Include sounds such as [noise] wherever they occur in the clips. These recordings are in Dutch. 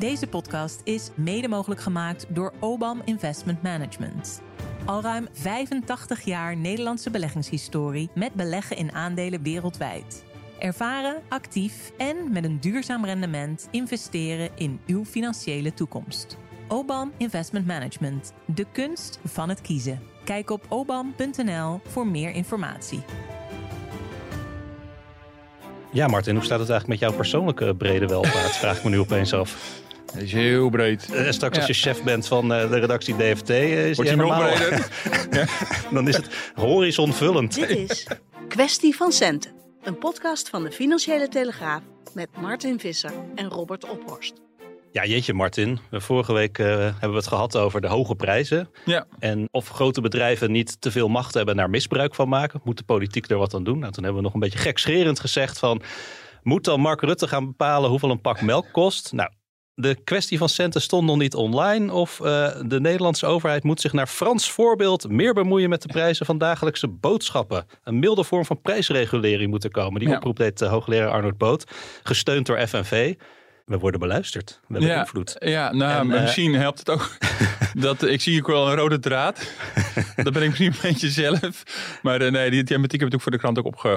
Deze podcast is mede mogelijk gemaakt door OBAM Investment Management. Al ruim 85 jaar Nederlandse beleggingshistorie met beleggen in aandelen wereldwijd. Ervaren, actief en met een duurzaam rendement investeren in uw financiële toekomst. OBAM Investment Management, de kunst van het kiezen. Kijk op obam.nl voor meer informatie. Ja, Martin, hoe staat het eigenlijk met jouw persoonlijke brede welvaart? [laughs] Vraag ik me nu opeens af. Dat is heel breed. Eh, straks als je chef bent van eh, de redactie DFT, eh, is Wordt die hij nog breder? [laughs] Dan is het horizonvullend. Dit is Kwestie van Centen, een podcast van de Financiële Telegraaf met Martin Visser en Robert Ophorst. Ja, jeetje Martin. Vorige week eh, hebben we het gehad over de hoge prijzen. Ja. En of grote bedrijven niet te veel macht hebben en daar misbruik van maken. Moet de politiek er wat aan doen? Nou, toen hebben we nog een beetje gekscherend gezegd van... Moet dan Mark Rutte gaan bepalen hoeveel een pak melk kost? Nou, de kwestie van centen stond nog niet online. Of eh, de Nederlandse overheid moet zich naar Frans voorbeeld meer bemoeien met de prijzen van dagelijkse boodschappen. Een milde vorm van prijsregulering moet er komen. Die Ja. oproep deed uh, hoogleraar Arnold Boot, gesteund door FNV. We worden beluisterd. We hebben Ja, invloed. ja, nou, En, maar eh, misschien helpt het ook. [laughs] dat, ik zie ook wel een rode draad. [laughs] dat ben ik misschien een beetje zelf. Maar eh, nee, die thematiek heb ik ook voor de krant ook opge,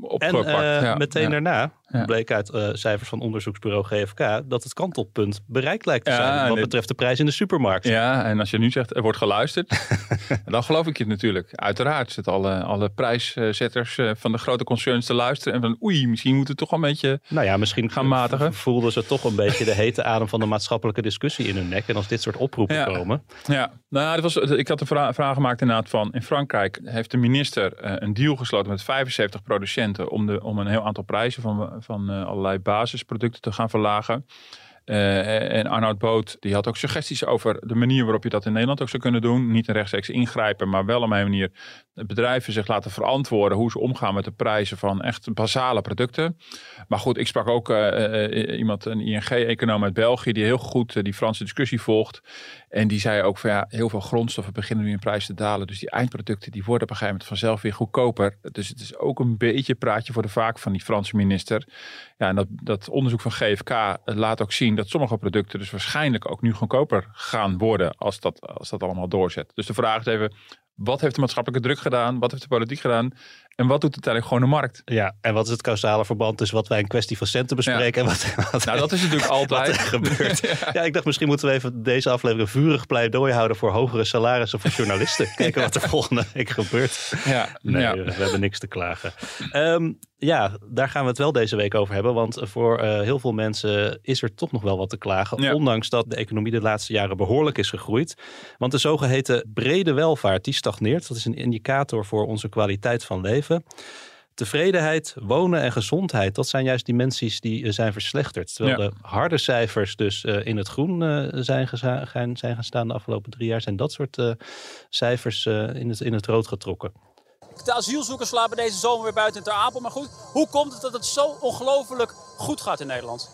opgepakt. eh, ja, meteen ja. daarna bleek uit eh, cijfers van onderzoeksbureau GFK dat het kantelpunt bereikt lijkt te Ja, zijn. Wat betreft de prijs in de supermarkt. Ja, en als je nu zegt er wordt geluisterd, [laughs] dan geloof ik je natuurlijk. Uiteraard zitten alle, alle prijszetters eh, van de grote concerns te luisteren. En van oei, misschien moeten we toch een beetje... Nou ja, misschien Gaan matigen. voelden ze toch een beetje de hete adem van de maatschappelijke discussie in hun nek. En als dit soort oproepen Ja. komen. Ja, nou, dat was, ik had een vra- vraag gemaakt inderdaad van... In Frankrijk heeft de minister een deal gesloten met 75 producenten... om, de, om een heel aantal prijzen van, van eh, allerlei basisproducten te gaan verlagen. Eh, en Arnoud Boot die had ook suggesties over de manier waarop je dat in Nederland ook zou kunnen doen. Niet een rechtstreeks ingrijpen, maar wel op een manier bedrijven zich laten verantwoorden hoe ze omgaan met de prijzen van echt basale producten. Maar goed, ik sprak ook eh, eh, iemand, een ING-econoom uit België, die heel goed die Franse discussie volgt. En die zei ook van ja, heel veel grondstoffen beginnen nu in prijs te dalen. Dus die eindproducten die worden op een gegeven moment vanzelf weer goedkoper. Dus het is ook een beetje praatje voor de vaak van die Franse minister. Ja, en dat, dat onderzoek van GFK laat ook zien dat sommige producten dus waarschijnlijk ook nu goedkoper gaan worden als dat, als dat allemaal doorzet. Dus de vraag is even, wat heeft de maatschappelijke druk gedaan? Wat heeft de politiek gedaan? En wat doet uiteindelijk gewoon de markt? Ja, en wat is het causale verband tussen wat wij een kwestie van centen bespreken en wat, wat, Nou, dat is natuurlijk altijd. er [laughs] gebeurt. [laughs] ja. ik dacht misschien moeten we even deze aflevering vurig pleidooi houden voor hogere salarissen voor journalisten. [laughs] Kijken wat er volgende week gebeurt. Ja, Nee, ja. we hebben niks te klagen. Ehm, ja, daar gaan we het wel deze week over hebben. Want voor eh, heel veel mensen is er toch nog wel wat te klagen. Ja. Ondanks dat de economie de laatste jaren behoorlijk is gegroeid. Want de zogeheten brede welvaart, die stagneert. Dat is een indicator voor onze kwaliteit van leven. Tevredenheid, wonen en gezondheid, dat zijn juist dimensies die eh, zijn verslechterd. Terwijl Ja. de harde cijfers dus eh, in het groen zijn, zijn gaan staan de afgelopen drie jaar, zijn dat soort cijfers in, het, in het rood getrokken. De asielzoekers slapen deze zomer weer buiten in Ter Apel. Maar goed, hoe komt het dat het zo ongelooflijk goed gaat in Nederland?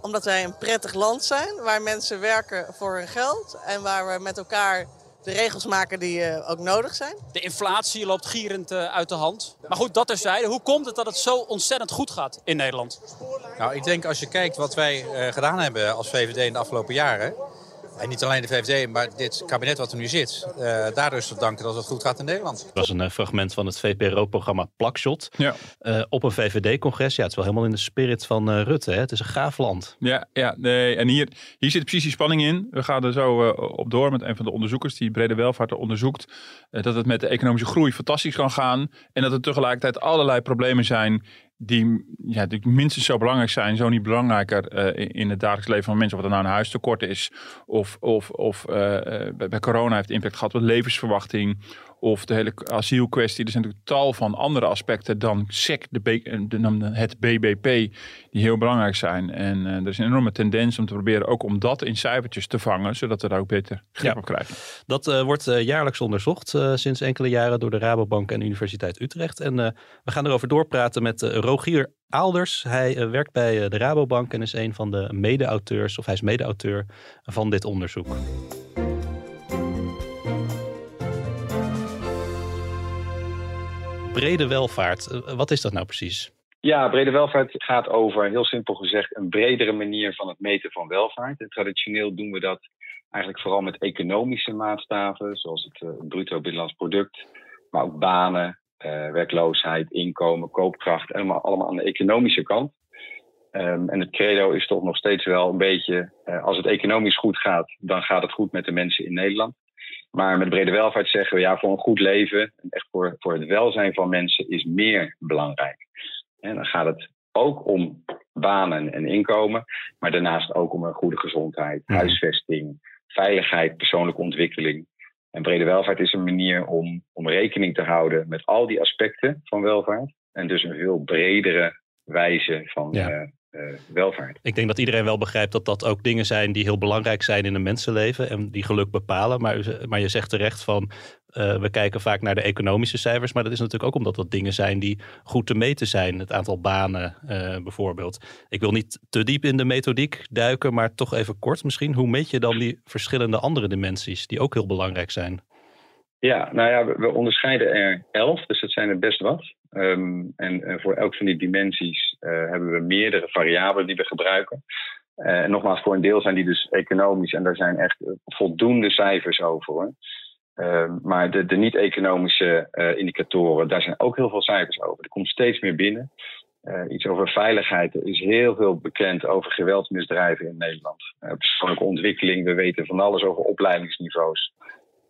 Omdat wij een prettig land zijn, waar mensen werken voor hun geld en waar we met elkaar de regels maken die eh, ook nodig zijn. De inflatie loopt gierend eh, uit de hand. Maar goed, dat terzijde. Hoe komt het dat het zo ontzettend goed gaat in Nederland? Nou, ik denk als je kijkt wat wij eh, gedaan hebben als VVD in de afgelopen jaren. En niet alleen de VVD, maar dit kabinet wat er nu zit. eh daardoor is te danken dat het goed gaat in Nederland. Het was een eh, fragment van het VPRO-programma Plakshot. Ja. eh, op een VVD-congres. Ja, het is wel helemaal in de spirit van eh, Rutte. Hè? Het is een gaaf land. Ja, ja nee. en hier, hier zit precies die spanning in. We gaan er zo eh, op door met een van de onderzoekers die brede welvaart onderzoekt. eh, dat het met de economische groei fantastisch kan gaan. En dat er tegelijkertijd allerlei problemen zijn die, ja, die minstens zo belangrijk zijn, zo niet belangrijker eh, in, het dagelijks leven van mensen. Of het nou een huistekort is, of, of, of eh, eh, bij corona heeft impact gehad op levensverwachting, of de hele asielkwestie. Er zijn natuurlijk tal van andere aspecten dan SEC, de, de, het BBP, die heel belangrijk zijn. En eh, er is een enorme tendens om te proberen ook om dat in cijfertjes te vangen, zodat we daar ook beter grip Ja. op krijgen. Dat eh, wordt eh, jaarlijks onderzocht sinds enkele jaren door de Rabobank en de Universiteit Utrecht. En we gaan erover doorpraten met Rogier Aalders. Hij werkt bij de Rabobank en is een van de mede-auteurs, of hij is mede-auteur van dit onderzoek. Brede welvaart, eh, wat is dat nou precies? Ja, brede welvaart gaat over, heel simpel gezegd, een bredere manier van het meten van welvaart. Traditioneel doen we dat eigenlijk vooral met economische maatstaven, zoals het uh, bruto binnenlands product, maar ook banen, uh, werkloosheid, inkomen, koopkracht, allemaal, allemaal aan de economische kant. Um, en het credo is toch nog steeds wel een beetje, als het economisch goed gaat, dan gaat het goed met de mensen in Nederland. Maar met brede welvaart zeggen we ja, voor een goed leven, echt voor, voor het welzijn van mensen, is meer belangrijk. En dan gaat het ook om banen en inkomen, maar daarnaast ook om een goede gezondheid, huisvesting, veiligheid, persoonlijke ontwikkeling. En brede welvaart is een manier om, om rekening te houden met al die aspecten van welvaart. En dus een veel bredere wijze van, ja. uh, welvaart. Ik denk dat iedereen wel begrijpt dat dat ook dingen zijn die heel belangrijk zijn in een mensenleven en die geluk bepalen. Maar, maar je zegt terecht van uh, we kijken vaak naar de economische cijfers, maar dat is natuurlijk ook omdat dat dingen zijn die goed te meten zijn. Het aantal banen uh, bijvoorbeeld. Ik wil niet te diep in de methodiek duiken, maar toch even kort misschien. Hoe meet je dan die verschillende andere dimensies die ook heel belangrijk zijn? Ja, nou ja, we, we onderscheiden er elf, dus dat zijn er best wat. Um, en voor elk van die dimensies hebben we meerdere variabelen die we gebruiken. Uh, en nogmaals, voor een deel zijn die dus economisch en daar zijn echt voldoende cijfers over. Maar de, de niet-economische indicatoren, daar zijn ook heel veel cijfers over. Er komt steeds meer binnen. iets over veiligheid. Er is heel veel bekend over geweldsmisdrijven in Nederland. persoonlijke ontwikkeling. We weten van alles over opleidingsniveaus.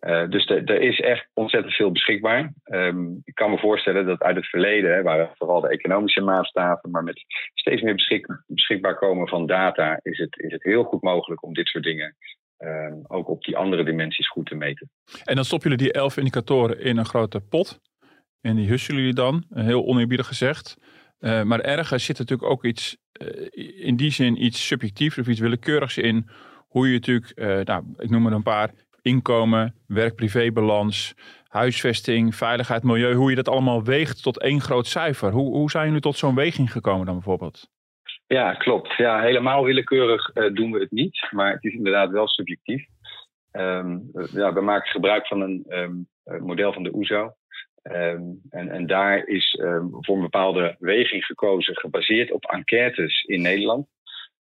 Uh, dus er is echt ontzettend veel beschikbaar. Um, ik kan me voorstellen dat uit het verleden, hè, waar vooral de economische maatstaven, maar met steeds meer beschik beschikbaar komen van data, is het, is het heel goed mogelijk om dit soort dingen um, ook op die andere dimensies goed te meten. En dan stoppen jullie die elf indicatoren in een grote pot. En die hussen jullie dan, heel oneerbiedig gezegd. Uh, maar ergens zit natuurlijk ook iets, in die zin iets subjectiefs of iets willekeurigs in. Hoe je natuurlijk, nou, ik noem er een paar, inkomen, werk-privébalans, huisvesting, veiligheid, milieu, hoe je dat allemaal weegt tot één groot cijfer. Hoe, hoe zijn jullie tot zo'n weging gekomen dan bijvoorbeeld? Ja, klopt. Ja, helemaal willekeurig uh, doen we het niet, maar het is inderdaad wel subjectief. Um, ja, we maken gebruik van een um, model van de OESO. Um, en, en, daar is voor een bepaalde weging gekozen, gebaseerd op enquêtes in Nederland.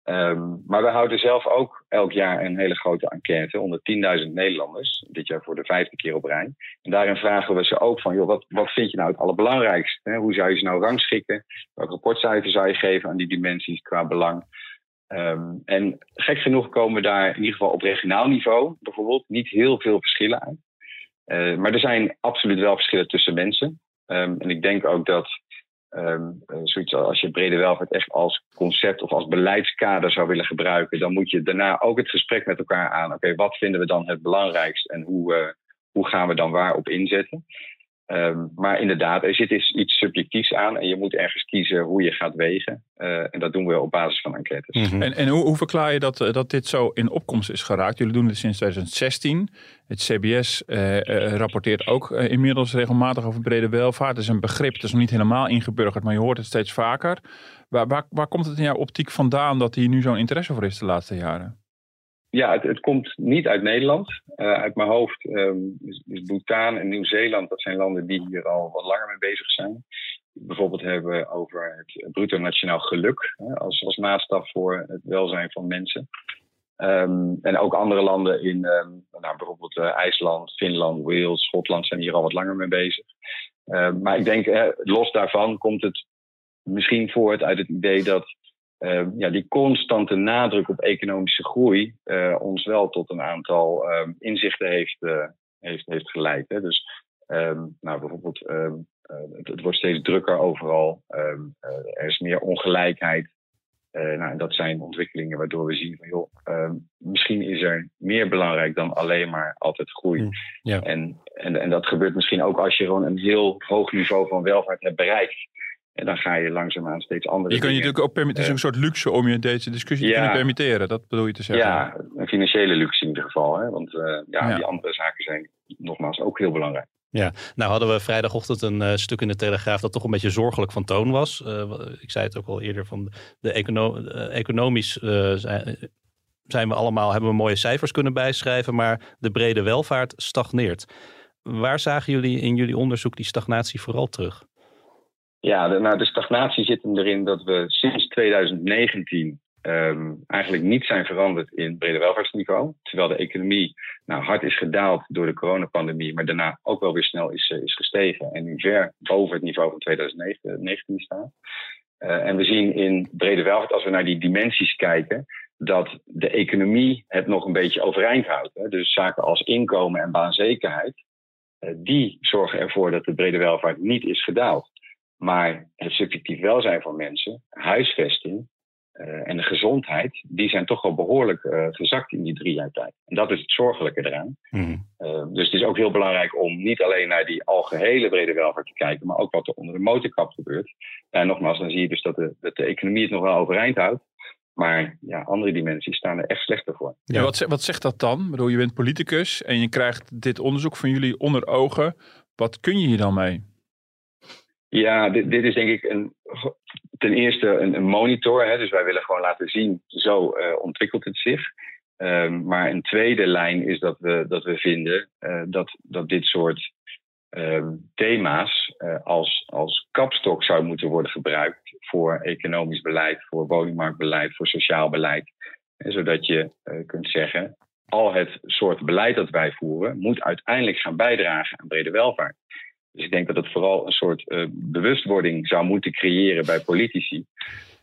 Um, maar we houden zelf ook elk jaar een hele grote enquête onder 10.000 Nederlanders. Dit jaar voor de vijfde keer op rij. En daarin vragen we ze ook van, joh, wat, wat vind je nou het allerbelangrijkste? Hè? Hoe zou je ze nou rangschikken? Welk rapportcijfer zou je geven aan die dimensies qua belang? Um, en gek genoeg komen daar in ieder geval op regionaal niveau bijvoorbeeld niet heel veel verschillen uit. Uh, maar er zijn absoluut wel verschillen tussen mensen. Um, en ik denk ook dat Um, zoiets als je brede welvaart echt als concept of als beleidskader zou willen gebruiken, dan moet je daarna ook het gesprek met elkaar aan. Oké, wat vinden we dan het belangrijkst en hoe, uh, hoe gaan we dan waarop inzetten? Um, maar inderdaad, er zit iets subjectiefs aan en je moet ergens kiezen hoe je gaat wegen. Uh, en dat doen we op basis van enquêtes. Mm -hmm. En, en hoe, hoe, verklaar je dat, eh, dat dit zo in opkomst is geraakt? Jullie doen het sinds 2016. Het CBS uh, uh, rapporteert ook inmiddels regelmatig over brede welvaart. Dat is een begrip, dat is nog niet helemaal ingeburgerd, maar je hoort het steeds vaker. Waar, waar, waar komt het in jouw optiek vandaan dat hier nu zo'n interesse voor is de laatste jaren? Ja, het, komt niet uit Nederland. Uh, uit mijn hoofd um, is, Bhutan en Nieuw-Zeeland, dat zijn landen die hier al wat langer mee bezig zijn. Bijvoorbeeld hebben over het bruto nationaal geluk hè, als, als maatstaf voor het welzijn van mensen. Um, en ook andere landen in um, nou, bijvoorbeeld uh, IJsland, Finland, Wales, Schotland zijn hier al wat langer mee bezig. Maar ik denk, los daarvan komt het misschien voort uit het idee dat uh, ja, die constante nadruk op economische groei uh, ons wel tot een aantal um, inzichten heeft, uh, heeft, heeft geleid. Hè. Dus um, nou, bijvoorbeeld, um, het, het, wordt steeds drukker overal. er is meer ongelijkheid. nou, dat zijn ontwikkelingen waardoor we zien van joh, misschien is er meer belangrijk dan alleen maar altijd groei. Mm, en, en, en dat gebeurt misschien ook als je gewoon een heel hoog niveau van welvaart hebt bereikt. En dan ga je langzaamaan steeds andere. Je kan je natuurlijk ook permitteren. Het is een soort luxe om je deze discussie ja, te kunnen permitteren. Dat bedoel je te zeggen. Ja, een financiële luxe in ieder geval. Hè? Want uh, ja, ja, die andere zaken zijn nogmaals ook heel belangrijk. Ja, nou hadden we vrijdagochtend een uh, stuk in de Telegraaf dat toch een beetje zorgelijk van toon was. Uh, ik zei het ook al eerder, van de econo economisch zijn, zijn we allemaal, hebben we mooie cijfers kunnen bijschrijven, maar de brede welvaart stagneert. Waar zagen jullie in jullie onderzoek die stagnatie vooral terug? Ja, de, nou, de stagnatie zit hem erin dat we sinds 2019 um, eigenlijk niet zijn veranderd in brede welvaartsniveau. Terwijl de economie nou, hard is gedaald door de coronapandemie, maar daarna ook wel weer snel is, is gestegen en nu ver boven het niveau van 2019 staat. Uh, en we zien in brede welvaart, als we naar die dimensies kijken, dat de economie het nog een beetje overeind houdt. Hè. Dus zaken als inkomen en baanzekerheid, uh, die zorgen ervoor dat de brede welvaart niet is gedaald. Maar het subjectief welzijn van mensen, huisvesting uh, en de gezondheid, die zijn toch wel behoorlijk uh, gezakt in die drie jaar tijd. En dat is het zorgelijke eraan. Mm. Uh, dus het is ook heel belangrijk om niet alleen naar die algehele brede welvaart te kijken, maar ook wat er onder de motorkap gebeurt. En nogmaals, dan zie je dus dat de, dat de economie het nog wel overeind houdt. Maar ja, andere dimensies staan er echt slechter voor. Ja, wat, wat zegt dat dan? Ik bedoel, je bent politicus en je krijgt dit onderzoek van jullie onder ogen. Wat kun je hier dan mee? Ja, dit, dit is denk ik een, ten eerste een, monitor. Hè, dus wij willen gewoon laten zien, zo uh, ontwikkelt het zich. Um, maar een tweede lijn is dat we, dat we vinden uh, dat, dat dit soort uh, thema's uh, als, als kapstok zou moeten worden gebruikt voor economisch beleid, voor woningmarktbeleid, voor sociaal beleid. En zodat je kunt zeggen, al het soort beleid dat wij voeren moet uiteindelijk gaan bijdragen aan brede welvaart. Dus ik denk dat het vooral een soort uh, bewustwording zou moeten creëren bij politici.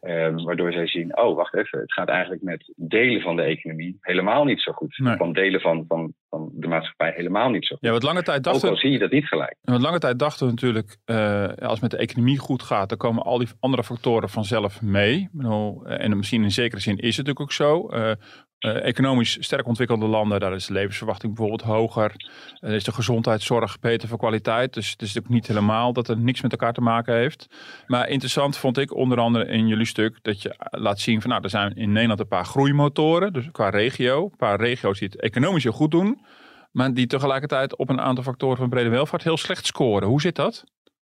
Um, waardoor zij zien, oh wacht even, het gaat eigenlijk met delen van de economie helemaal niet zo goed. Nee. Van delen van, van, van de maatschappij helemaal niet zo goed. Ja, wat lange tijd dachten, Ook al zie je dat niet gelijk. Wat lange tijd dachten we natuurlijk, uh, als het met de economie goed gaat, dan komen al die andere factoren vanzelf mee. Bedoel, en misschien in zekere zin is het natuurlijk ook zo. Uh, uh, economisch sterk ontwikkelde landen, daar is de levensverwachting bijvoorbeeld hoger. Uh, is de gezondheidszorg beter voor kwaliteit. Dus het is natuurlijk niet helemaal dat het niks met elkaar te maken heeft. Maar interessant vond ik onder andere in jullie stuk dat je laat zien van nou, er zijn in Nederland een paar groeimotoren. Dus qua regio. Een paar regio's die het economisch heel goed doen. Maar die tegelijkertijd op een aantal factoren van brede welvaart heel slecht scoren. Hoe zit dat?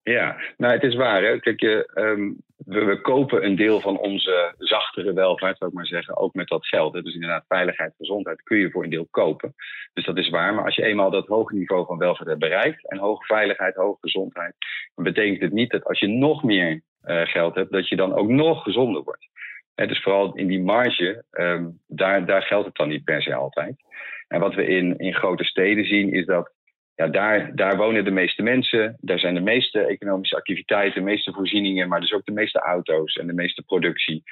Ja, nou het is waar. Hè. Kijk, je, um, we, kopen een deel van onze zachtere welvaart, zou ik maar zeggen, ook met dat geld. Dus inderdaad, veiligheid, gezondheid kun je voor een deel kopen. Dus dat is waar. Maar als je eenmaal dat hoge niveau van welvaart hebt bereikt, en hoge veiligheid, hoge gezondheid, dan betekent het niet dat als je nog meer uh, geld hebt, dat je dan ook nog gezonder wordt. Hè, dus vooral in die marge, um, daar, daar geldt het dan niet per se altijd. En wat we in, in grote steden zien, is dat ja, daar, daar wonen de meeste mensen. Daar zijn de meeste economische activiteiten, de meeste voorzieningen, maar dus ook de meeste auto's en de meeste productie.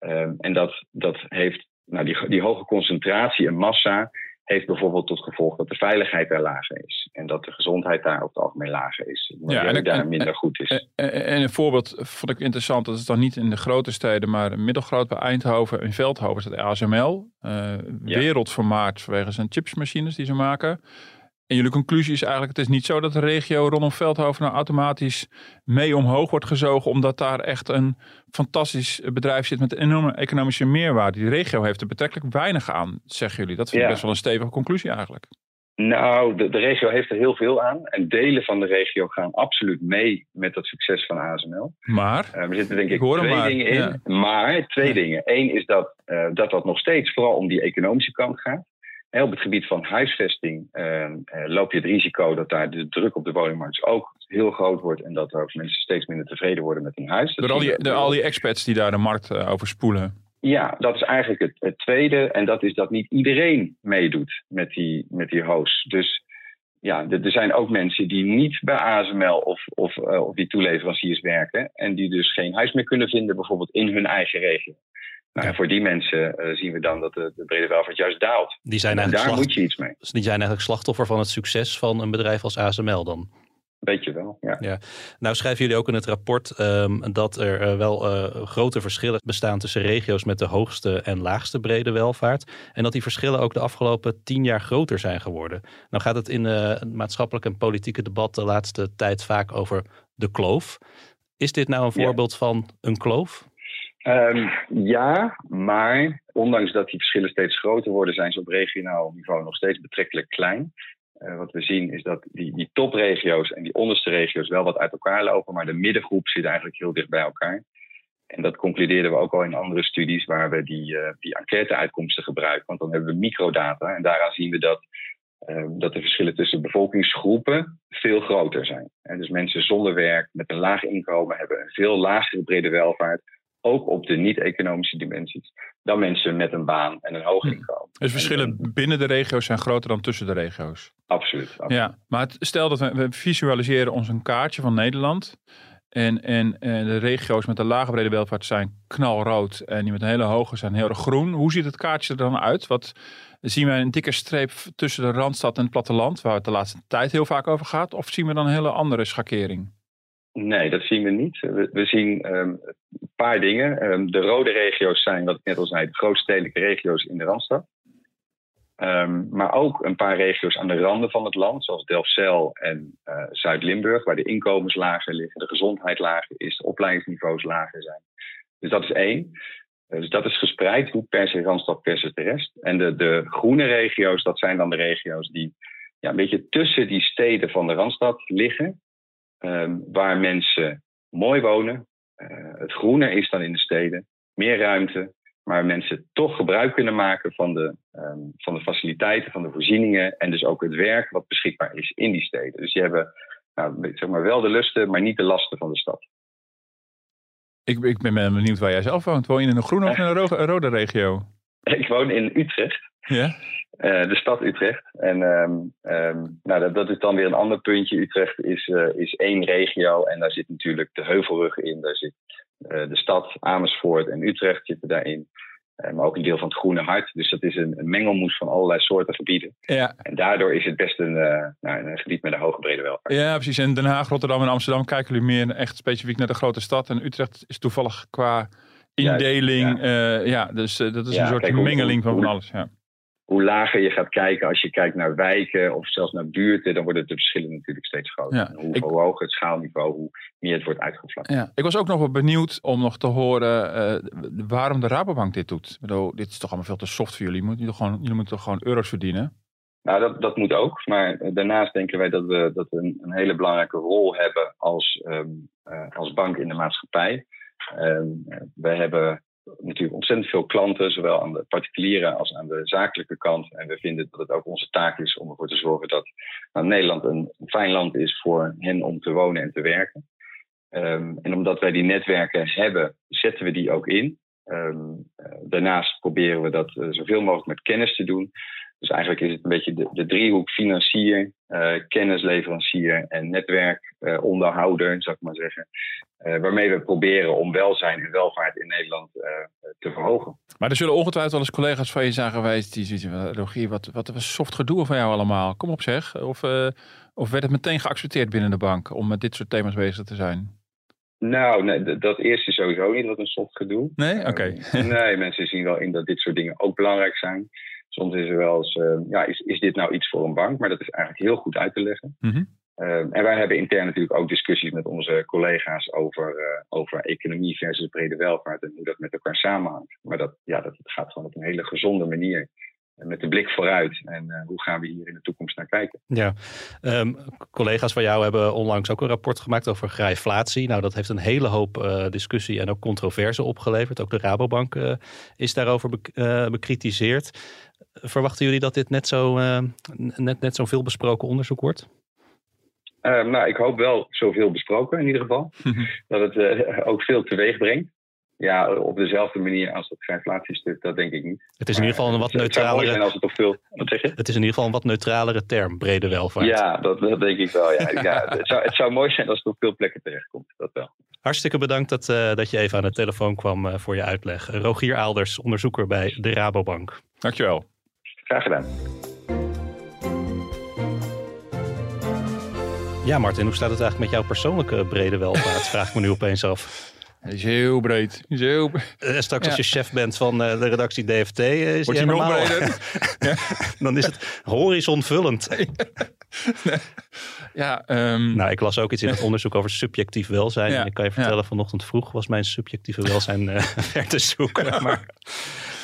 Um, en dat, dat heeft, nou, die, die hoge concentratie en massa heeft bijvoorbeeld tot gevolg dat de veiligheid daar lager is. En dat de gezondheid daar over het algemeen lager is. Ja, en daar en, minder goed is. En, en, een voorbeeld vond ik interessant. Dat is dan niet in de grote steden, maar middelgroot bij Eindhoven. In Veldhoven is dat ASML. Uh, ja. Wereldvermaard vanwege zijn chipsmachines die ze maken. En jullie conclusie is eigenlijk, het is niet zo dat de regio rondom Veldhoven nou automatisch mee omhoog wordt gezogen, omdat daar echt een fantastisch bedrijf zit met een enorme economische meerwaarde. Die regio heeft er betrekkelijk weinig aan, zeggen jullie. Dat vind ik ja. best wel een stevige conclusie eigenlijk. Nou, de, de, regio heeft er heel veel aan. En delen van de regio gaan absoluut mee met dat succes van ASML. Maar? Uh, er zitten denk ik, ik twee maar. dingen in. Ja. Maar twee ja. dingen. Eén is dat, uh, dat dat nog steeds vooral om die economische kant gaat. En op het gebied van huisvesting uh, loop je het risico dat daar de druk op de woningmarkt ook heel groot wordt en dat er mensen steeds minder tevreden worden met hun huis. Door al die, de, al die experts die daar de markt uh, over spoelen. Ja, dat is eigenlijk het, het, tweede. En dat is dat niet iedereen meedoet met die, met die host. Dus ja, er zijn ook mensen die niet bij ASML of, of, uh, of die toeleveranciers werken. En die dus geen huis meer kunnen vinden, bijvoorbeeld in hun eigen regio. Nou, en voor die mensen uh, zien we dan dat de, de brede welvaart juist daalt. Die zijn en daar moet je iets mee. Dus die zijn eigenlijk slachtoffer van het succes van een bedrijf als ASML dan? Beetje wel, ja. ja. Nou schrijven jullie ook in het rapport um, dat er uh, wel uh, grote verschillen bestaan tussen regio's met de hoogste en laagste brede welvaart. En dat die verschillen ook de afgelopen tien jaar groter zijn geworden. Nou gaat het in het maatschappelijke en politieke debat de laatste tijd vaak over de kloof. Is dit nou een voorbeeld ja. van een kloof? Um, ja, maar ondanks dat die verschillen steeds groter worden, zijn ze op regionaal niveau nog steeds betrekkelijk klein. Uh, wat we zien is dat die, die topregio's en die onderste regio's wel wat uit elkaar lopen, maar de middengroep zit eigenlijk heel dicht bij elkaar. En dat concludeerden we ook al in andere studies waar we die, uh, die enquête-uitkomsten gebruiken. Want dan hebben we microdata en daaraan zien we dat ehm, dat de verschillen tussen bevolkingsgroepen veel groter zijn. En dus mensen zonder werk met een laag inkomen hebben een veel lagere brede welvaart, ook op de niet-economische dimensies, dan mensen met een baan en een hoog Hm. inkomen. Dus verschillen binnen de regio's zijn groter dan tussen de regio's. Absoluut. absoluut. Ja, maar het- stel dat we, we visualiseren ons een kaartje van Nederland. En, en, en de regio's met een lage brede welvaart zijn knalrood. En die met een hele hoge zijn heel erg groen. Hoe ziet het kaartje er dan uit? Wat, zien we een dikke streep tussen de Randstad en het platteland, waar het de laatste tijd heel vaak over gaat? Of zien we dan een hele andere schakering? Nee, dat zien we niet. We, we zien ehm, een paar dingen. Ehm, de rode regio's zijn, wat ik net al zei, de grootstedelijke regio's in de Randstad. Ehm, maar ook een paar regio's aan de randen van het land, zoals Delfzijl en eh, Zuid-Limburg, waar de inkomens lager liggen, de gezondheid lager is, de opleidingsniveaus lager zijn. Dus dat is één. Eh, dus dat is gespreid, hoe per se Randstad versus de rest. En de, de groene regio's, dat zijn dan de regio's die ja, een beetje tussen die steden van de Randstad liggen. Ehm, waar mensen mooi wonen. Eh, het groener is dan in de steden. Meer ruimte. Maar mensen toch gebruik kunnen maken van de, ehm, van de faciliteiten, van de voorzieningen. En dus ook het werk wat beschikbaar is in die steden. Dus die hebben nou, zeg maar wel de lusten, maar niet de lasten van de stad. Ik, ik ben benieuwd waar jij zelf woont. Woon je in een groene of [laughs] in een rode regio? Ik woon in Utrecht. Ja? Eh, de stad Utrecht. En ehm, ehm, nou, dat, dat is dan weer een ander puntje. Utrecht is, eh, is één regio en daar zit natuurlijk de Heuvelrug in. Daar zit eh, de stad Amersfoort en Utrecht zitten daarin. Maar ook een deel van het Groene Hart. Dus dat is een, een mengelmoes van allerlei soorten gebieden. Ja. En daardoor is het best een, eh, nou, een gebied met een hoge brede welvaart. ja, precies. En Den Haag, Rotterdam en Amsterdam kijken jullie meer echt specifiek naar de grote stad. En Utrecht is toevallig qua indeling. Ja, ja dus dat is een soort kijk, hoe- mengeling van hoe- van alles. Ja. Hoe lager je gaat kijken, als je kijkt naar wijken of zelfs naar buurten, dan worden de verschillen natuurlijk steeds groter. Ja, hoe ik- hoger het schaalniveau, hoe meer het wordt uitgevlakt. Ja, ik was ook nog wel benieuwd om nog te horen eh, waarom de Rabobank dit doet. Ik bedoel, dit is toch allemaal veel te soft voor jullie. Jullie moeten, gewoon, jullie moeten toch gewoon euro's verdienen? Nou, dat, dat moet ook. Maar eh, daarnaast denken wij dat we, dat we een, een hele belangrijke rol hebben als, ehm, eh, als bank in de maatschappij. Ehm, eh, wij hebben natuurlijk ontzettend veel klanten, zowel aan de particuliere als aan de zakelijke kant. En we vinden dat het ook onze taak is om ervoor te zorgen dat nou, Nederland een fijn land is voor hen om te wonen en te werken. Ehm, en omdat wij die netwerken hebben, zetten we die ook in. Ehm, eh, daarnaast proberen we dat eh, zoveel mogelijk met kennis te doen. Dus eigenlijk is het een beetje de, driehoek financier, eh, kennisleverancier en netwerkonderhouder, zou ik maar zeggen. Eh, waarmee we proberen om welzijn en welvaart in Nederland eh, te verhogen. Maar er zullen ongetwijfeld wel eens collega's van je zijn geweest die zoiets van, Rogier, wat, wat een soft gedoe van jou allemaal. Kom op zeg. Of, eh, of werd het meteen geaccepteerd binnen de bank om met dit soort thema's bezig te zijn? Nou, nee, dat eerste sowieso niet, wat een soft gedoe. Nee? Oké. Eh, [laughs] nee, mensen zien wel in dat dit soort dingen ook belangrijk zijn. Soms is er wel eens, eh, ja, is, is dit nou iets voor een bank? Maar dat is eigenlijk heel goed uit te leggen. Eh, en wij hebben intern natuurlijk ook discussies met onze collega's over, eh, over economie versus brede welvaart en hoe dat met elkaar samenhangt. Maar dat, ja, dat gaat gewoon op een hele gezonde manier. Met de blik vooruit. En eh, hoe gaan we hier in de toekomst naar kijken? Ja, Ehm, collega's van jou hebben onlangs ook een rapport gemaakt over grijflatie. Nou, dat heeft een hele hoop eh, discussie en ook controverse opgeleverd. Ook de Rabobank is daarover bek- bekritiseerd. Verwachten jullie dat dit net zo eh, net, net zo'n veel besproken onderzoek wordt? Eh, nou, ik hoop wel zoveel besproken in ieder geval. [laughs] dat het eh, ook veel teweeg brengt. Ja, op dezelfde manier als dat grijflatiestuk, dat denk ik niet. Het is in ieder geval een wat Het zou mooi zijn neutralere. als het op veel... Wat zeg je? Het is in ieder geval een wat neutralere term, brede welvaart. Ja, dat, dat denk ik wel. Ja. [laughs] Ja, het, zou, het zou mooi zijn als het op veel plekken terechtkomt. Dat wel. Hartstikke bedankt dat, eh, dat je even aan de telefoon kwam eh, voor je uitleg. Rogier Aalders, onderzoeker bij de Rabobank. Dankjewel. Graag gedaan. Ja, Martin, hoe staat het eigenlijk met jouw persoonlijke brede welvaart? [laughs] Vraag ik me nu opeens af. Hij is heel breed. Is heel bre- Eh, straks als je chef bent van eh, de redactie DFT, eh, is Wordt hij nog breder? [laughs] Dan is het horizonvullend. [laughs] Ja, ehm, Nou, ik las ook iets in het onderzoek over subjectief welzijn. Ja, En ik kan je vertellen, vanochtend vroeg was mijn subjectieve welzijn ver te zoeken. Maar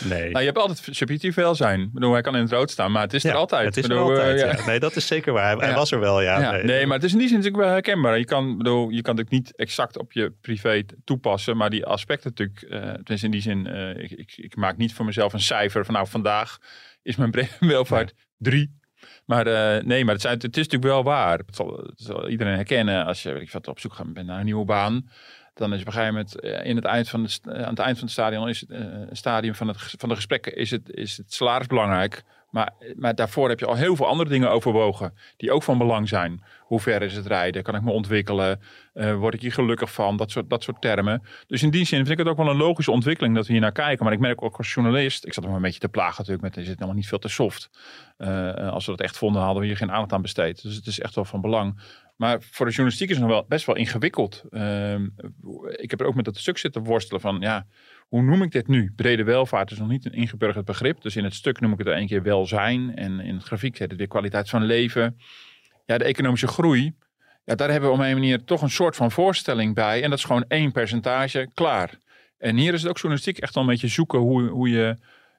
nee. nou, je hebt altijd subjectief welzijn. Ik bedoel, hij kan in het rood staan, maar het is er altijd. Het is er bedoel, eh, altijd, ja. ja. Nee, dat is zeker waar. Hij, was er wel, ja. Ja, nee. maar het is in die zin natuurlijk wel herkenbaar. Je kan, bedoel, je kan het niet exact op je privé toepassen, maar die aspecten natuurlijk, tenminste in die zin, eh, ik, ik, ik maak niet voor mezelf een cijfer van nou vandaag is mijn [laughs] welvaart drie. Maar uh, nee, maar het, zijn, het is natuurlijk wel waar. Het zal, het zal iedereen herkennen als je weet ik, wat, op zoek gaat bent naar een nieuwe baan. Dan is op een gegeven moment uh, in het eind van de, uh, aan het eind van het stadion is het stadium van, het, van de gesprekken is het, is het salaris belangrijk. Maar, maar daarvoor heb je al heel veel andere dingen overwogen die ook van belang zijn. Hoe ver is het rijden? Kan ik me ontwikkelen? Uh, word ik hier gelukkig van? Dat soort, dat soort termen. Dus in die zin vind ik het ook wel een logische ontwikkeling dat we hier naar kijken. Maar ik merk ook als journalist, ik zat nog een beetje te plagen natuurlijk met, is het helemaal niet veel te soft. Uh, als we dat echt vonden, hadden we hier geen aandacht aan besteed. Dus het is echt wel van belang. Maar voor de journalistiek is het nog wel best wel ingewikkeld. Uh, ik heb er ook met dat stuk zitten worstelen van, ja, hoe noem ik dit nu? Brede welvaart is nog niet een ingeburgerd begrip. Dus in het stuk noem ik het er een keer welzijn. En in het grafiek zit het weer kwaliteit van leven. Ja, de economische groei. Ja, daar hebben we op een manier toch een soort van voorstelling bij. En dat is gewoon één percentage, klaar. En hier is het ook journalistiek echt wel een beetje zoeken hoe, hoe, je,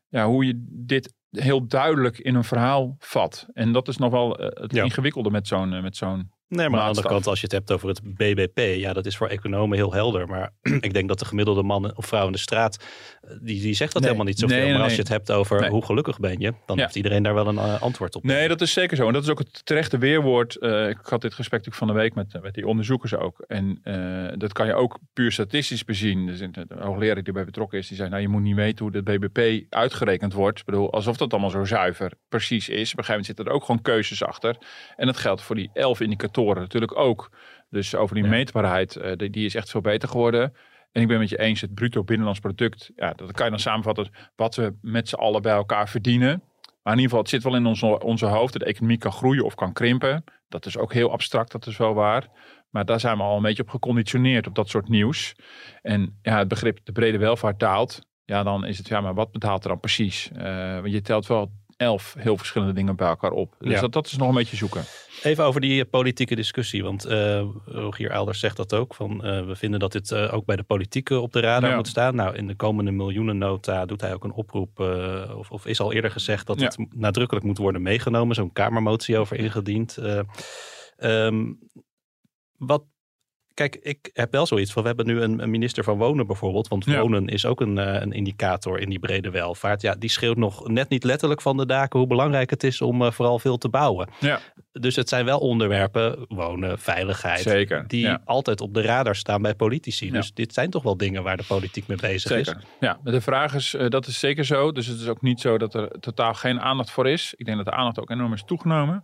ja, hoe je dit heel duidelijk in een verhaal vat. En dat is nog wel het ja. ingewikkelde met zo'n met zo'n Nee, maar aan de andere kant, als je het hebt over het BBP, ja, dat is voor economen heel helder. Maar [clears throat] ik denk dat de gemiddelde man of vrouw in de straat, die, die zegt dat nee, helemaal niet zoveel. Nee, nee, maar als je het hebt over hoe gelukkig ben je, dan Ja. heeft iedereen daar wel een uh, antwoord op. Nee, dat is zeker zo. En dat is ook het terechte weerwoord. Uh, ik had dit gesprek natuurlijk van de week met, met die onderzoekers ook. En uh, dat kan je ook puur statistisch bezien. Dus de hoogleraar die erbij betrokken is, die zei, nou je moet niet weten hoe de BBP uitgerekend wordt. Ik bedoel, alsof dat allemaal zo zuiver precies is. Op een gegeven moment zitten er ook gewoon keuzes achter. En dat geldt voor die elf indicatoren natuurlijk ook. Dus over die ja. meetbaarheid, uh, die, die, is echt veel beter geworden. En ik ben met je eens, het bruto binnenlands product, ja, dat kan je dan samenvatten wat we met z'n allen bij elkaar verdienen. Maar in ieder geval, het zit wel in onze, onze hoofd. De economie kan groeien of kan krimpen. Dat is ook heel abstract, dat is wel waar. Maar daar zijn we al een beetje op geconditioneerd, op dat soort nieuws. En ja, het begrip de brede welvaart daalt. Ja, dan is het, ja, maar wat betaalt er dan precies? Uh, want je telt wel elf heel verschillende dingen bij elkaar op. Dus Ja. dat, dat is nog een beetje zoeken. Even over die eh, politieke discussie. Want eh, Rogier Elders zegt dat ook. Van, eh, we vinden dat dit ook bij de politieke op de radar Ja. moet staan. Nou, in de komende miljoenennota doet hij ook een oproep. of, of is al eerder gezegd dat Ja. het nadrukkelijk moet worden meegenomen. Zo'n kamermotie over ingediend. Eh, ehm, wat Kijk, ik heb wel zoiets van, we hebben nu een, een minister van Wonen bijvoorbeeld. Want Ja. wonen is ook een, eh, een indicator in die brede welvaart. Ja, die schreeuwt nog net niet letterlijk van de daken hoe belangrijk het is om eh, vooral veel te bouwen. Ja. Dus het zijn wel onderwerpen, wonen, veiligheid, Zeker, die ja. altijd op de radar staan bij politici. Dus dit zijn toch wel dingen waar de politiek mee bezig is. Ja, de vraag is, eh, dat is zeker zo. Dus het is ook niet zo dat er totaal geen aandacht voor is. Ik denk dat de aandacht ook enorm is toegenomen.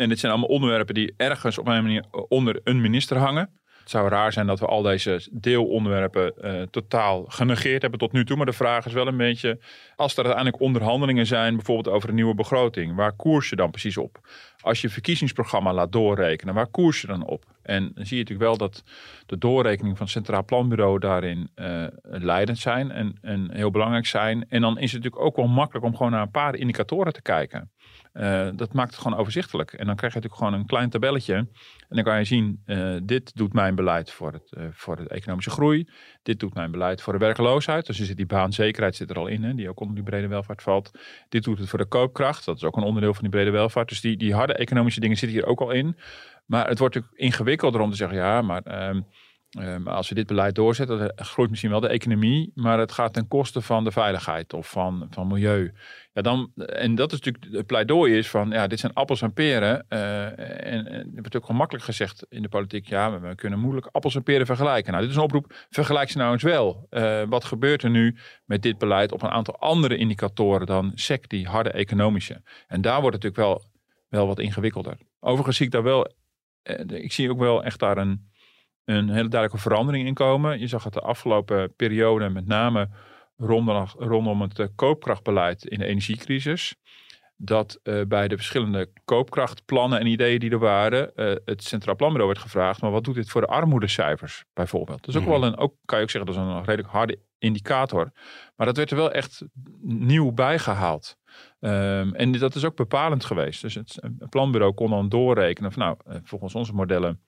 En dit zijn allemaal onderwerpen die ergens op een manier onder een minister hangen. Het zou raar zijn dat we al deze deelonderwerpen eh, totaal genegeerd hebben tot nu toe. Maar de vraag is wel een beetje, als er uiteindelijk onderhandelingen zijn, bijvoorbeeld over een nieuwe begroting, waar koers je dan precies op? Als je verkiezingsprogramma laat doorrekenen, waar koers je dan op? En dan zie je natuurlijk wel dat de doorrekening van het Centraal Planbureau daarin eh, leidend zijn en, en heel belangrijk zijn. En dan is het natuurlijk ook wel makkelijk om gewoon naar een paar indicatoren te kijken. Uh, dat maakt het gewoon overzichtelijk. En dan krijg je natuurlijk gewoon een klein tabelletje. En dan kan je zien, uh, dit doet mijn beleid voor, het, uh, voor de economische groei. Dit doet mijn beleid voor de werkloosheid. Dus zit die baanzekerheid zit er al in, hè, die ook onder die brede welvaart valt. Dit doet het voor de koopkracht. Dat is ook een onderdeel van die brede welvaart. Dus die, die harde economische dingen zitten hier ook al in. Maar het wordt natuurlijk ingewikkelder om te zeggen, ja, maar... Um, um, als we dit beleid doorzetten, dan groeit misschien wel de economie, maar het gaat ten koste van de veiligheid of van, van milieu. Ja, dan, en dat is natuurlijk het pleidooi is van, ja, dit zijn appels en peren. Uh, en, en het wordt ook gemakkelijk gezegd in de politiek, ja, we kunnen moeilijk appels en peren vergelijken. Nou, dit is een oproep, vergelijk ze nou eens wel. Wat gebeurt er nu met dit beleid op een aantal andere indicatoren dan SEC, die harde economische? En daar wordt het natuurlijk wel, wel wat ingewikkelder. Overigens zie ik daar wel, ik zie ook wel echt daar een, een hele duidelijke verandering in komen. Je zag het de afgelopen periode met name rondom, rondom het uh, koopkrachtbeleid in de energiecrisis. Dat uh, bij de verschillende koopkrachtplannen en ideeën die er waren, uh, het Centraal Planbureau werd gevraagd, maar wat doet dit voor de armoedecijfers bijvoorbeeld? Dat is ook Mhm. wel een, ook kan je ook zeggen, dat is een redelijk harde indicator. Maar dat werd er wel echt nieuw bijgehaald. Um, en dat is ook bepalend geweest. Dus het, het planbureau kon dan doorrekenen van nou, volgens onze modellen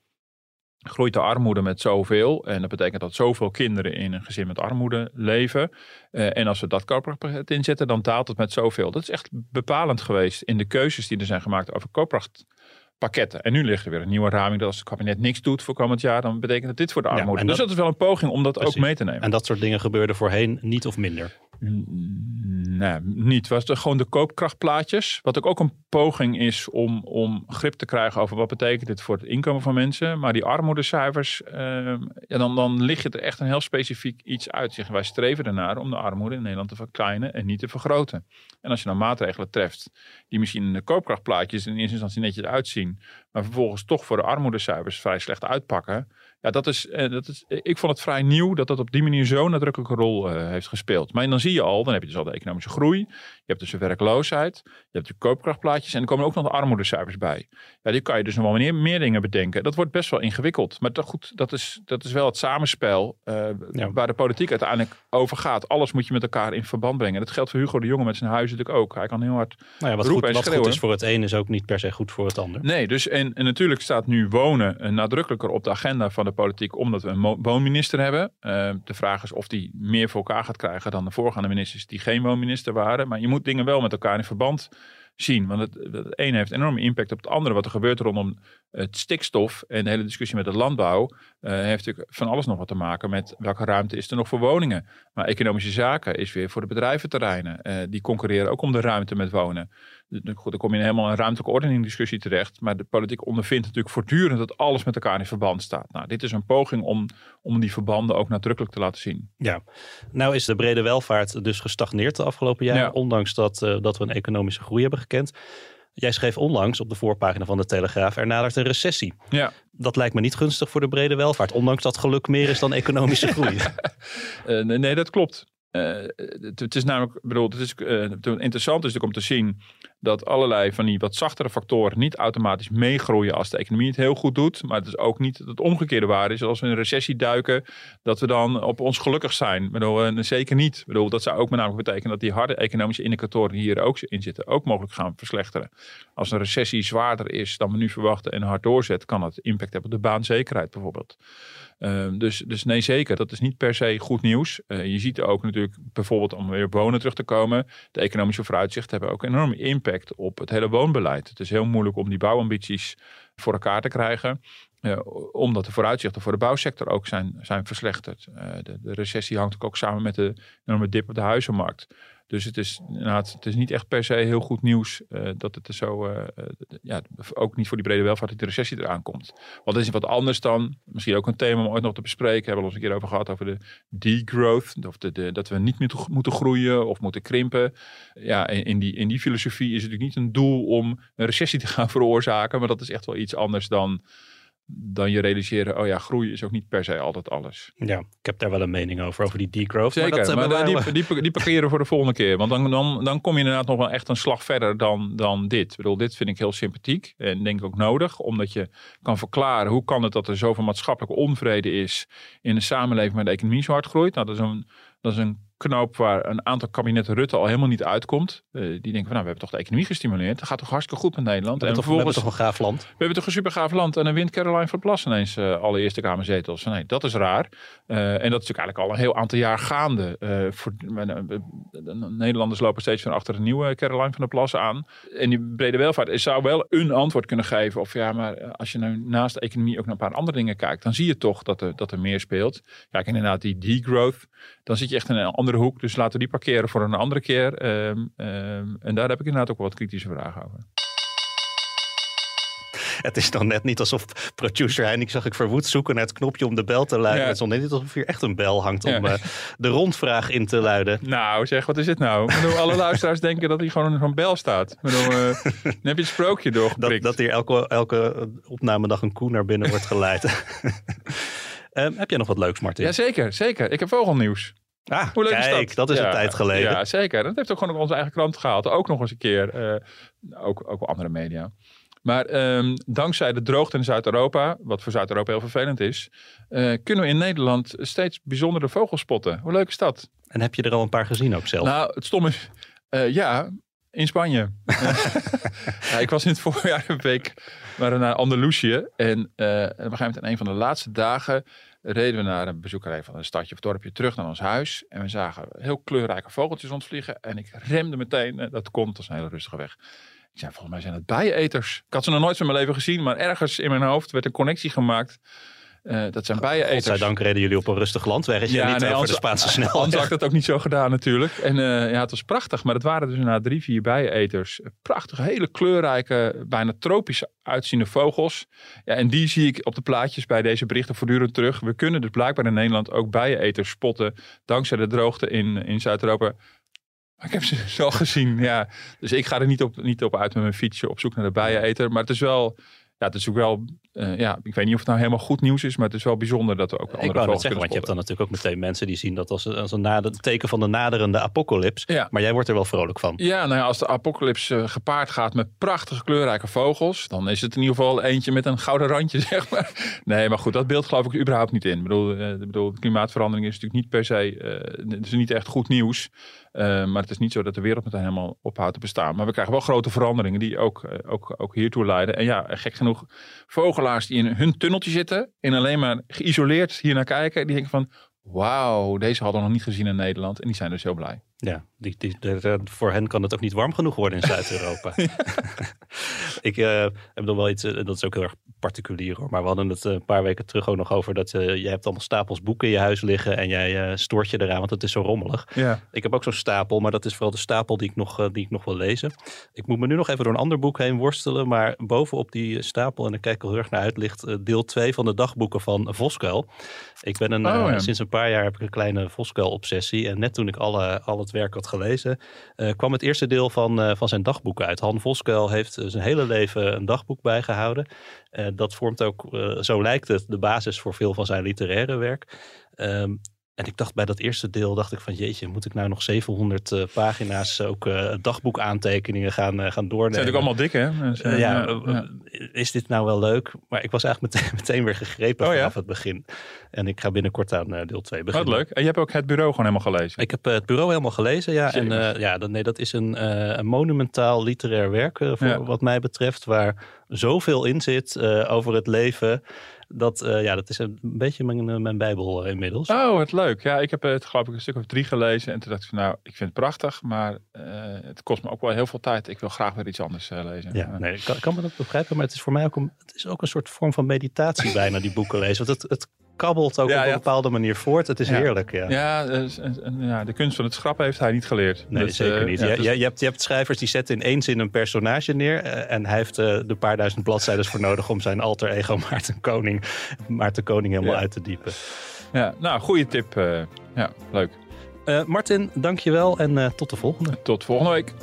groeit de armoede met zoveel. En dat betekent dat zoveel kinderen in een gezin met armoede leven. Uh, en als we dat koopkrachtpakket inzetten, dan daalt het met zoveel. Dat is echt bepalend geweest in de keuzes die er zijn gemaakt over koopkrachtpakketten. En nu ligt er weer een nieuwe raming dat als het kabinet niks doet voor komend jaar, dan betekent dat dit voor de armoede. Ja, dus dat is wel een poging om dat precies. ook mee te nemen. En dat soort dingen gebeurden voorheen niet of minder? Nee, niet. Was het gewoon de koopkrachtplaatjes. Wat ook, een poging is om, om grip te krijgen over wat betekent dit voor het inkomen van mensen. Maar die armoedecijfers, ehm, ja, dan, dan lig je er echt een heel specifiek iets uit. Zeggen wij streven ernaar om de armoede in Nederland te verkleinen en niet te vergroten. En als je dan maatregelen treft die misschien in de koopkrachtplaatjes in eerste instantie netjes uitzien, maar vervolgens toch voor de armoedecijfers vrij slecht uitpakken ja, dat is, eh, dat is, ik vond het vrij nieuw dat dat op die manier zo'n nadrukkelijke rol uh, heeft gespeeld. Maar dan zie je al, dan heb je dus al de economische groei. Je hebt dus de werkloosheid. Je hebt de koopkrachtplaatjes. En er komen ook nog de armoedecijfers bij. Ja, die kan je dus nog wel meer, meer dingen bedenken. Dat wordt best wel ingewikkeld. Maar toch goed, dat is, dat is wel het samenspel uh, waar de politiek uiteindelijk over gaat. Alles moet je met elkaar in verband brengen. Dat geldt voor Hugo de Jonge met zijn huis natuurlijk ook. Hij kan heel hard nou ja, wat, goed, wat goed, is voor het een is ook niet per se goed voor het ander. Nee, dus en, en natuurlijk staat nu wonen nadrukkelijker op de agenda van de politiek omdat we een woonminister hebben. Uh, de vraag is of die meer voor elkaar gaat krijgen dan de voorgaande ministers die geen woonminister waren. Maar je moet dingen wel met elkaar in verband zien. Want het, het heeft enorme impact op het andere. Wat er gebeurt rondom het stikstof en de hele discussie met de landbouw uh, heeft natuurlijk van alles nog wat te maken met welke ruimte is er nog voor woningen. Maar economische zaken is weer voor de bedrijventerreinen. Uh, die concurreren ook om de ruimte met wonen. Goed, dan kom je in helemaal een ruimtelijke ordening discussie terecht. Maar de politiek ondervindt natuurlijk voortdurend dat alles met elkaar in verband staat. Nou, dit is een poging om, om die verbanden ook nadrukkelijk te laten zien. Ja, nou is de brede welvaart dus gestagneerd de afgelopen jaren. Ondanks dat, uh, dat we een economische groei hebben gekend. Jij schreef onlangs op de voorpagina van de Telegraaf, er nadert een recessie. Ja. Dat lijkt me niet gunstig voor de brede welvaart, ondanks dat geluk meer is dan economische [laughs] groei. uh, nee, nee, dat klopt. Uh, het, het, is namelijk, bedoel, het is uh, interessant is natuurlijk om te zien dat allerlei van die wat zachtere factoren niet automatisch meegroeien als de economie het heel goed doet. Maar het is ook niet het omgekeerde waar is. Als we in een recessie duiken, dat we dan op ons gelukkig zijn. Bedoel, en zeker niet. Bedoel, dat zou ook met name betekenen dat die harde economische indicatoren die hier ook in zitten, ook mogelijk gaan verslechteren. Als een recessie zwaarder is dan we nu verwachten en hard doorzet, kan dat impact hebben op de baanzekerheid bijvoorbeeld. Uh, dus, dus nee, zeker. Dat is niet per se goed nieuws. Uh, je ziet ook natuurlijk bijvoorbeeld om weer wonen terug te komen. De economische vooruitzichten hebben ook een enorme impact op het hele woonbeleid. Het is heel moeilijk om die bouwambities voor elkaar te krijgen. Uh, omdat de vooruitzichten voor de bouwsector ook zijn, zijn verslechterd. De, de, recessie hangt ook samen met de enorme dip op de huizenmarkt. Dus het is, het is niet echt per se heel goed nieuws uh, dat het er zo, uh, ja, ook niet voor die brede welvaart dat de recessie eraan komt. Want dat is wat anders dan, misschien ook een thema om ooit nog te bespreken, hebben we ons een keer over gehad, over de degrowth, of de, dat we niet meer moeten groeien of moeten krimpen. Ja, in, in, die, in die filosofie is het natuurlijk niet een doel om een recessie te gaan [laughs] veroorzaken, maar dat is echt wel iets anders dan dan je realiseren, oh ja, groei is ook niet per se altijd alles. Ja, ik heb daar wel een mening over, over die degrowth. Zeker, maar, dat, maar die, die, die, parkeren voor de volgende keer. Want dan, dan, dan kom je inderdaad nog wel echt een slag verder dan, dan dit. Ik bedoel, dit vind ik heel sympathiek en denk ik ook nodig. Omdat je kan verklaren, hoe kan het dat er zoveel maatschappelijke onvrede is in een samenleving waar de economie zo hard groeit. Nou, dat is een, dat is een knoop waar een aantal kabinetten Rutte al helemaal niet uitkomt. Uh, die denken van nou, we hebben toch de economie gestimuleerd. Dat gaat toch hartstikke goed met Nederland. We hebben, en toch, we hebben toch een gaaf land. We hebben toch een super gaaf land. En dan wint Caroline van Plas ineens uh, alle Eerste Kamerzetels. Nee, dat is raar. Uh, en dat is natuurlijk eigenlijk al een heel aantal jaar gaande. voor, Nederlanders lopen steeds van achter een nieuwe Caroline van der Plas aan. En die brede welvaart zou wel een antwoord kunnen geven. Of ja, maar als je nou naast de economie ook naar een paar andere dingen kijkt. Dan zie je toch dat er, dat er meer speelt. Kijk, inderdaad die degrowth. Dan zit je echt in een andere hoek. Dus laten we die parkeren voor een andere keer. Um, um, en daar heb ik inderdaad ook wat kritische vragen over. Het is dan net niet alsof producer Heinik zag ik verwoed zoeken naar het knopje om de bel te luiden. Ja. Het is net niet alsof hier echt een bel hangt om ja. uh, de rondvraag in te luiden. Nou zeg, wat is dit nou? Bedoel, alle luisteraars [laughs] denken dat hier gewoon zo'n bel staat. Bedoel, uh, dan heb je het sprookje doorgeprikt. Dat, dat hier elke, elke opnamedag een koe naar binnen wordt geleid. um, [laughs] heb jij nog wat leuks, Martin? Ja, zeker, zeker. Ik heb vogelnieuws. Ah, Hoe leuk kijk, is dat? dat is ja, een tijd geleden. Ja, zeker. Dat heeft ook gewoon op onze eigen krant gehaald. Ook nog eens een keer. Uh, ook, ook wel andere media. Maar um, dankzij de droogte in Zuid-Europa, wat voor Zuid-Europa heel vervelend is, uh, kunnen we in Nederland steeds bijzondere vogels spotten. Hoe leuk is dat? En heb je er al een paar gezien ook zelf? Nou, het stomme is, uh, ja, in Spanje. [laughs] ja, ik was in het voorjaar een week naar Andalusië. En uh, op een gegeven moment in een van de laatste dagen reden we naar een bezoekerij van een stadje of dorpje terug naar ons huis. En we zagen heel kleurrijke vogeltjes rondvliegen. En ik remde meteen, dat kon, dat was een hele rustige weg. Ik zei, volgens mij zijn het bijeneters. Ik had ze nog nooit van mijn leven gezien, maar ergens in mijn hoofd werd een connectie gemaakt. Uh, dat zijn bijeneters. Godzijdank reden jullie op een rustig landweggetje ja, niet nee, over de Spaanse snelheid. Anders had ik dat ook niet zo gedaan natuurlijk. En uh, ja, het was prachtig. Maar het waren dus na drie, vier bijeneters. Prachtige, hele kleurrijke, bijna tropisch uitziende vogels. Ja, en die zie ik op de plaatjes bij deze berichten voortdurend terug. We kunnen dus blijkbaar in Nederland ook bijeneters spotten. Dankzij de droogte in, in Zuid-Europa. Ik heb ze [laughs] zo gezien, ja. Dus ik ga er niet op, niet op uit met mijn fietsje op zoek naar de bijeneter. Maar het is wel ja, het is ook wel, uh, ja, ik weet niet of het nou helemaal goed nieuws is, maar het is wel bijzonder dat er ook andere Ik net zeggen, want je hebt dan natuurlijk ook meteen mensen die zien dat als, als een nader, teken van de naderende apocalyps. Ja. Maar jij wordt er wel vrolijk van. Ja, nou ja, als de apocalyps uh, gepaard gaat met prachtige kleurrijke vogels, dan is het in ieder geval eentje met een gouden randje, [laughs] zeg maar. Nee, maar goed, dat beeld geloof ik überhaupt niet in. Ik bedoel, uh, bedoel klimaatverandering is natuurlijk niet per se, het is niet echt goed nieuws. Maar het is niet zo dat de wereld meteen helemaal ophoudt te bestaan. Maar we krijgen wel grote veranderingen die ook, ook, ook hiertoe leiden. En ja, gek genoeg, die in hun tunneltje zitten en alleen maar geïsoleerd hier naar kijken, die denken van, wauw, deze hadden we nog niet gezien in Nederland. En die zijn dus heel blij. Ja, die, die, voor hen kan het ook niet warm genoeg worden in Zuid-Europa. [laughs] [laughs] ik uh, heb nog wel iets, uh, dat is ook heel erg particulier hoor. Maar we hadden het een paar weken terug ook nog over dat uh, jij hebt allemaal stapels boeken in je huis liggen en jij stoort je eraan, want het is zo rommelig. Ja. Ik heb ook zo'n stapel, maar dat is vooral de stapel die ik, nog, die ik nog wil lezen. Ik moet me nu nog even door een ander boek heen worstelen, maar bovenop die stapel, en daar kijk ik heel erg naar uit, ligt deel 2 van de dagboeken van Voskuil. Ik ben een, oh, ja. sinds een paar jaar heb ik een kleine Voskuil-obsessie en net toen ik alle, al het werk had gelezen, uh, kwam het eerste deel van, uh, van zijn dagboek uit. Han Voskuil heeft uh, zijn hele leven een dagboek bijgehouden. dat vormt ook, zo lijkt het, de basis voor veel van zijn literaire werk. Um, en ik dacht bij dat eerste deel, dacht ik van jeetje, moet ik nou nog 700 uh, pagina's ook uh, dagboekaantekeningen gaan, uh, gaan doornemen. Zijn natuurlijk allemaal dik hè? Dus, ja, ja, is dit nou wel leuk? Maar ik was eigenlijk meteen, [laughs] meteen weer gegrepen oh, vanaf het begin. En ik ga binnenkort aan deel 2 beginnen. Wat leuk. En je hebt ook het bureau gewoon helemaal gelezen? Ik heb het bureau helemaal gelezen, ja. En ja, dat, nee, dat is een, een monumentaal literair werk voor wat mij betreft. Waar zoveel in zit over het leven dat, uh, ja, dat is een beetje mijn, eh, mijn bijbel uh, inmiddels. Oh, wat leuk. Ja, ik heb het geloof ik een stuk of drie gelezen. En toen dacht ik van nou, ik vind het prachtig. Maar het kost me ook wel heel veel tijd. Ik wil graag weer iets anders lezen. Ja, nee, ik kan, kan me dat begrijpen. Maar het is voor mij ook een, het is ook een soort vorm van meditatie [laughs] bijna, die boeken lezen. Want het, het kabbelt ook op een bepaalde manier voort. Het is heerlijk. Ja, ja, dus, ja, de kunst van het schrappen heeft hij niet geleerd. Nee, dus, zeker niet. je, dus... je, hebt, je hebt schrijvers die zetten in één zin een personage neer. en hij heeft uh, de paar duizend bladzijden voor nodig om zijn alter ego [laughs] Maarten Koning, Maarten Koning helemaal uit te diepen. Ja, nou, goede tip. Uh, ja, leuk. Uh, Martin, dankjewel en tot de volgende. Tot volgende week.